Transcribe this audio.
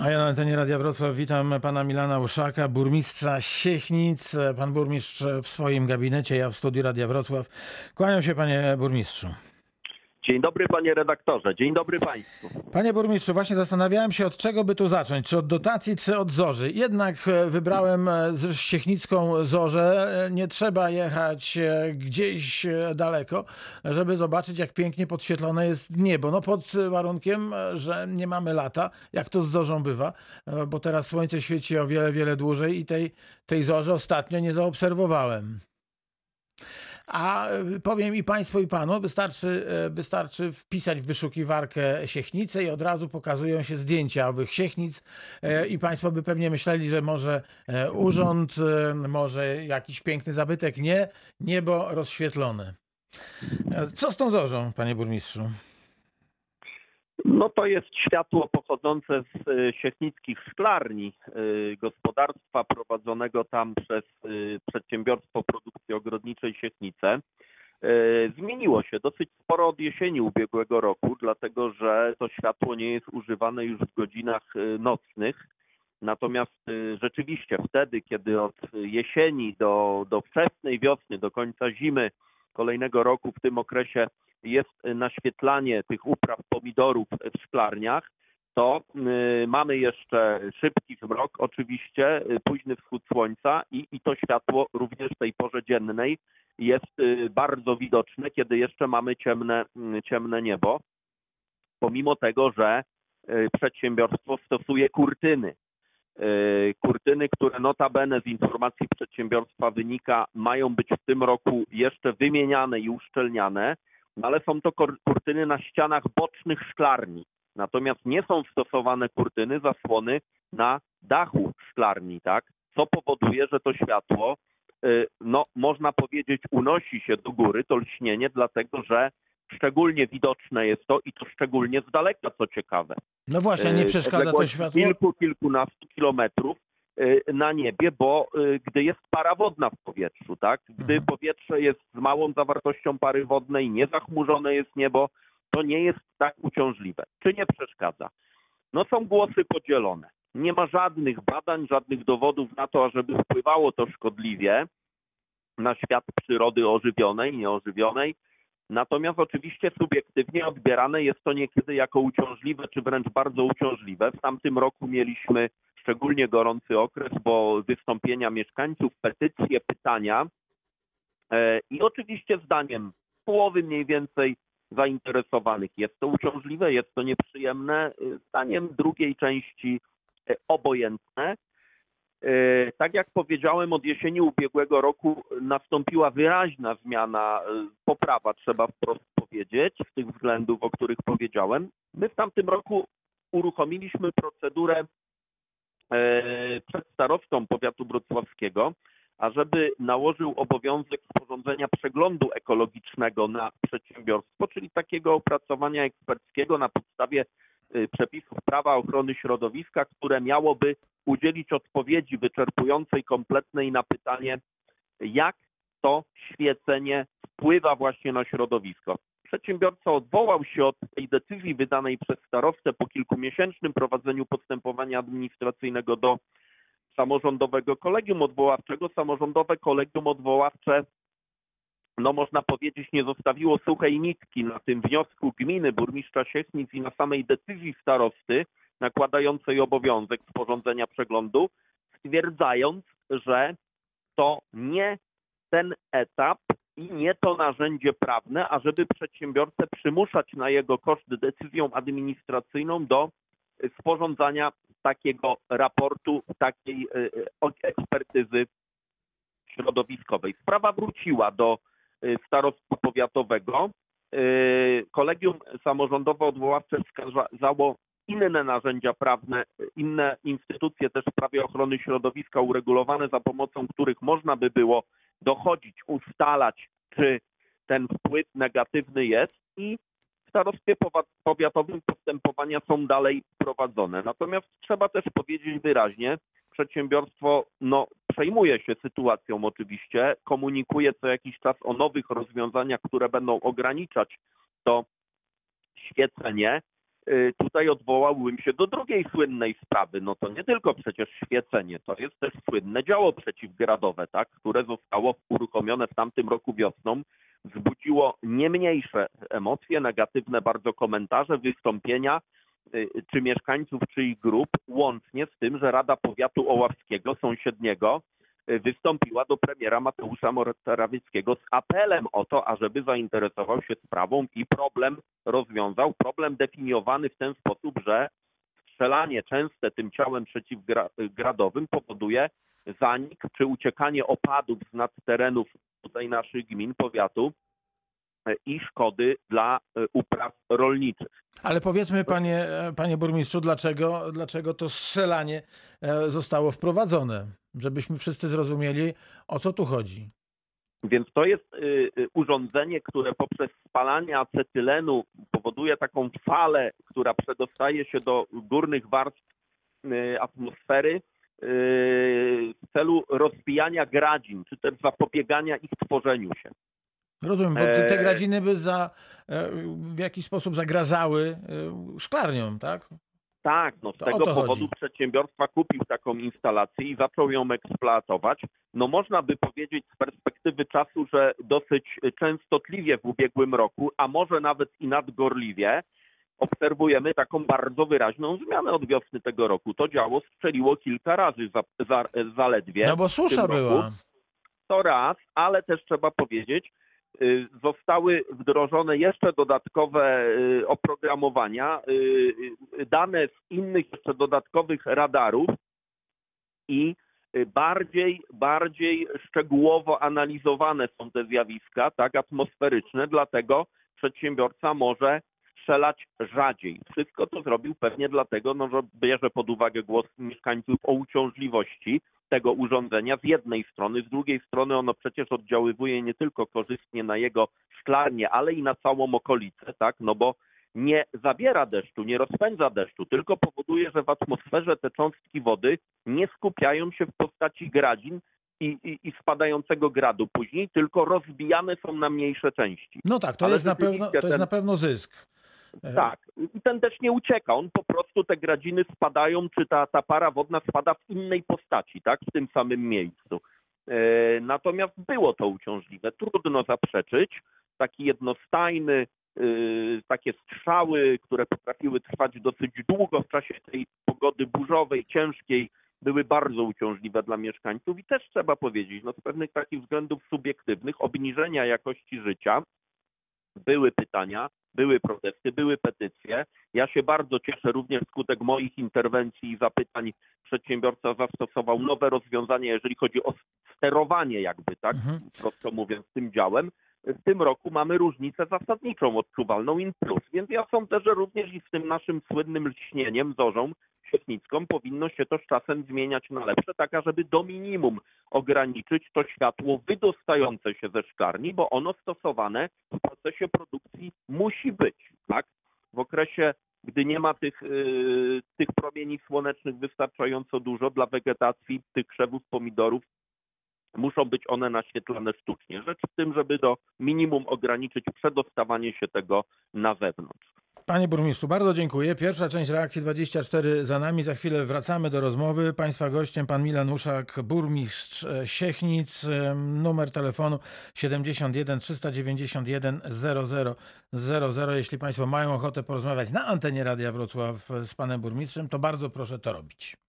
A ja na antenie Radia Wrocław witam pana Milana Uszaka, burmistrza Siechnic. Pan burmistrz w swoim gabinecie, ja w studiu Radia Wrocław. Kłaniam się panie burmistrzu. Dzień dobry panie redaktorze, dzień dobry państwu. Panie burmistrzu, właśnie zastanawiałem się od czego by tu zacząć, czy od dotacji, czy od zorzy. Jednak e, wybrałem e, siechnicką zorzę. E, nie trzeba jechać gdzieś daleko, żeby zobaczyć jak pięknie podświetlone jest niebo. No pod warunkiem, że nie mamy lata, jak to z zorzą bywa, bo teraz słońce świeci o wiele, wiele dłużej i tej, tej zorzy ostatnio nie zaobserwowałem. A y, powiem i Państwu, i Panu, wystarczy, y, wystarczy wpisać w wyszukiwarkę Siechnice i od razu pokazują się zdjęcia owych Siechnic y, i Państwo by pewnie myśleli, że może urząd, może jakiś piękny zabytek. Nie, niebo rozświetlone. Co z tą zorzą, Panie Burmistrzu? No to jest światło pochodzące z e, siechnickich szklarni e, gospodarstwa prowadzonego tam przez e, przedsiębiorstwo produkcji ogrodniczej Siechnice. Zmieniło się dosyć sporo od jesieni ubiegłego roku, dlatego że to światło nie jest używane już w godzinach nocnych. Natomiast rzeczywiście wtedy, kiedy od jesieni do, do wczesnej wiosny, do końca zimy kolejnego roku w tym okresie jest naświetlanie tych upraw pomidorów w szklarniach, to y, mamy jeszcze szybki zmrok, oczywiście, y, późny wschód słońca i, i to światło również w tej porze dziennej jest y, bardzo widoczne, kiedy jeszcze mamy ciemne, ciemne niebo, pomimo tego, że przedsiębiorstwo stosuje kurtyny. Kurtyny, które notabene z informacji przedsiębiorstwa wynika, mają być w tym roku jeszcze wymieniane i uszczelniane ale są to kurtyny na ścianach bocznych szklarni. Natomiast nie są stosowane kurtyny, zasłony na dachu szklarni, tak? Co powoduje, że to światło, y, no można powiedzieć, unosi się do góry, to lśnienie, dlatego że szczególnie widoczne jest to i to szczególnie z daleka, co ciekawe. No właśnie, nie y, przeszkadza to światło? Kilku, kilkunastu kilometrów na niebie, bo y, gdy jest para wodna w powietrzu, tak? Gdy mhm. powietrze jest z małą zawartością pary wodnej, niezachmurzone jest niebo, to nie jest tak uciążliwe. Czy nie przeszkadza? No są głosy podzielone. Nie ma żadnych badań, żadnych dowodów na to, ażeby wpływało to szkodliwie na świat przyrody ożywionej, nieożywionej. Natomiast oczywiście subiektywnie odbierane jest to niekiedy jako uciążliwe, czy wręcz bardzo uciążliwe. W tamtym roku mieliśmy szczególnie gorący okres, bo wystąpienia mieszkańców, petycje, pytania e, i oczywiście zdaniem połowy mniej więcej zainteresowanych jest to uciążliwe, jest to nieprzyjemne, e, zdaniem drugiej części e, obojętne. Tak jak powiedziałem, od jesieni ubiegłego roku nastąpiła wyraźna zmiana, poprawa, trzeba wprost powiedzieć, z tych względów, o których powiedziałem. My w tamtym roku uruchomiliśmy procedurę przed starostą powiatu wrocławskiego, ażeby nałożył obowiązek sporządzenia przeglądu ekologicznego na przedsiębiorstwo, czyli takiego opracowania eksperckiego na podstawie e, przepisów prawa ochrony środowiska, które miałoby udzielić odpowiedzi wyczerpującej, kompletnej na pytanie, jak to świecenie wpływa właśnie na środowisko przedsiębiorca odwołał się od tej decyzji wydanej przez starostę po kilkumiesięcznym prowadzeniu postępowania administracyjnego do samorządowego kolegium odwoławczego. Samorządowe kolegium odwoławcze, no można powiedzieć, nie zostawiło suchej nitki na tym wniosku gminy, burmistrza Siechnic i na samej decyzji starosty nakładającej obowiązek sporządzenia przeglądu, stwierdzając, że to nie ten etap i nie to narzędzie prawne, ażeby przedsiębiorcę przymuszać na jego koszt decyzją administracyjną do sporządzania takiego raportu, takiej e, e, ekspertyzy środowiskowej. Sprawa wróciła do e, starostwa powiatowego. Kolegium samorządowo-odwoławcze wskazało inne narzędzia prawne, inne instytucje też w sprawie ochrony środowiska uregulowane, za pomocą których można by było dochodzić, ustalać, czy ten wpływ negatywny jest i w starostwie powiatowym postępowania są dalej prowadzone. Natomiast trzeba też powiedzieć wyraźnie, przedsiębiorstwo no, przejmuje się sytuacją oczywiście, komunikuje co jakiś czas o nowych rozwiązaniach, które będą ograniczać to świecenie. Y, tutaj odwołałbym się do drugiej słynnej sprawy. No to nie tylko przecież świecenie, to jest też słynne działo przeciwgradowe, tak, które zostało uruchomione w tamtym roku wiosną. Wzbudziło nie mniejsze emocje, negatywne bardzo komentarze, wystąpienia y, czy mieszkańców czyich grup, łącznie z tym, że Rada Powiatu Oławskiego, sąsiedniego, wystąpiła do premiera Mateusza Morawieckiego z apelem o to, ażeby zainteresował się sprawą i problem rozwiązał. Problem definiowany w ten sposób, że strzelanie częste tym ciałem przeciwgradowym powoduje zanik czy uciekanie opadów z nad terenów tutaj naszych gmin, powiatu e, i szkody dla e, upraw rolniczych. Ale powiedzmy, panie, panie burmistrzu, dlaczego, dlaczego to strzelanie e, zostało wprowadzone? Żebyśmy wszyscy zrozumieli, o co tu chodzi. Więc to jest urządzenie, które poprzez spalanie acetylenu powoduje taką falę, która przedostaje się do górnych warstw atmosfery w celu rozbijania gradzin, czy też zapobiegania ich tworzeniu się. Rozumiem, bo te, te gradziny by za, w jakiś sposób zagrażały szklarniom, tak? Tak, no z To tego powodu chodzi. przedsiębiorstwa kupił taką instalację i zaczął ją eksploatować. No można by powiedzieć z perspektywy czasu, że dosyć częstotliwie w ubiegłym roku, a może nawet i nadgorliwie, obserwujemy taką bardzo wyraźną zmianę od wiosny tego roku. To działo strzeliło kilka razy za, za, zaledwie. No bo susza była. To raz, ale też trzeba powiedzieć, zostały wdrożone jeszcze dodatkowe y, oprogramowania, y, y, dane z innych jeszcze dodatkowych radarów i y, bardziej, bardziej szczegółowo analizowane są te zjawiska, tak, atmosferyczne, dlatego przedsiębiorca może strzelać rzadziej. Wszystko to zrobił pewnie dlatego, no, że bierze pod uwagę głos mieszkańców o uciążliwości tego urządzenia z jednej strony, z drugiej strony ono przecież oddziaływuje nie tylko korzystnie na jego szklarnię, ale i na całą okolicę, tak, no bo nie zabiera deszczu, nie rozpędza deszczu, tylko powoduje, że w atmosferze te cząstki wody nie skupiają się w postaci gradzin i, i, i spadającego gradu później, tylko rozbijane są na mniejsze części. No tak, to, Ale jest na, pewno, to jest ten- na pewno zysk. Tak, ten deszcz nie ucieka, on po prostu te gradziny spadają, czy ta, ta para wodna spada w innej postaci, tak, w tym samym miejscu. E, natomiast było to uciążliwe, trudno zaprzeczyć. Taki jednostajny, e, takie strzały, które potrafiły trwać dosyć długo w czasie tej pogody burzowej, ciężkiej, były bardzo uciążliwe dla mieszkańców. I też trzeba powiedzieć, no z pewnych takich względów subiektywnych, obniżenia jakości życia, były pytania, były protesty, były petycje. Ja się bardzo cieszę, również wskutek moich interwencji i zapytań przedsiębiorca zastosował nowe rozwiązania, jeżeli chodzi o sterowanie jakby, tak, Mhm. krótko mówiąc, tym działem. W tym roku mamy różnicę zasadniczą odczuwalną in plus, więc ja sądzę, że również i z tym naszym słynnym lśnieniem, zorzą świetnicką powinno się to z czasem zmieniać na lepsze, tak ażeby do minimum ograniczyć to światło wydostające się ze szklarni, bo ono stosowane w procesie produkcji musi być, tak? W okresie, gdy nie ma tych, yy, tych promieni słonecznych wystarczająco dużo dla wegetacji tych krzewów pomidorów, muszą być one naświetlane sztucznie. Rzecz w tym, żeby do minimum ograniczyć przedostawanie się tego na zewnątrz. Panie burmistrzu, bardzo dziękuję. Pierwsza część reakcji 24 za nami. Za chwilę wracamy do rozmowy. Państwa gościem pan Milan Uszak, burmistrz Siechnic. Numer telefonu 71 391 00 00. Jeśli Państwo mają ochotę porozmawiać na antenie Radia Wrocław z panem burmistrzem, to bardzo proszę to robić.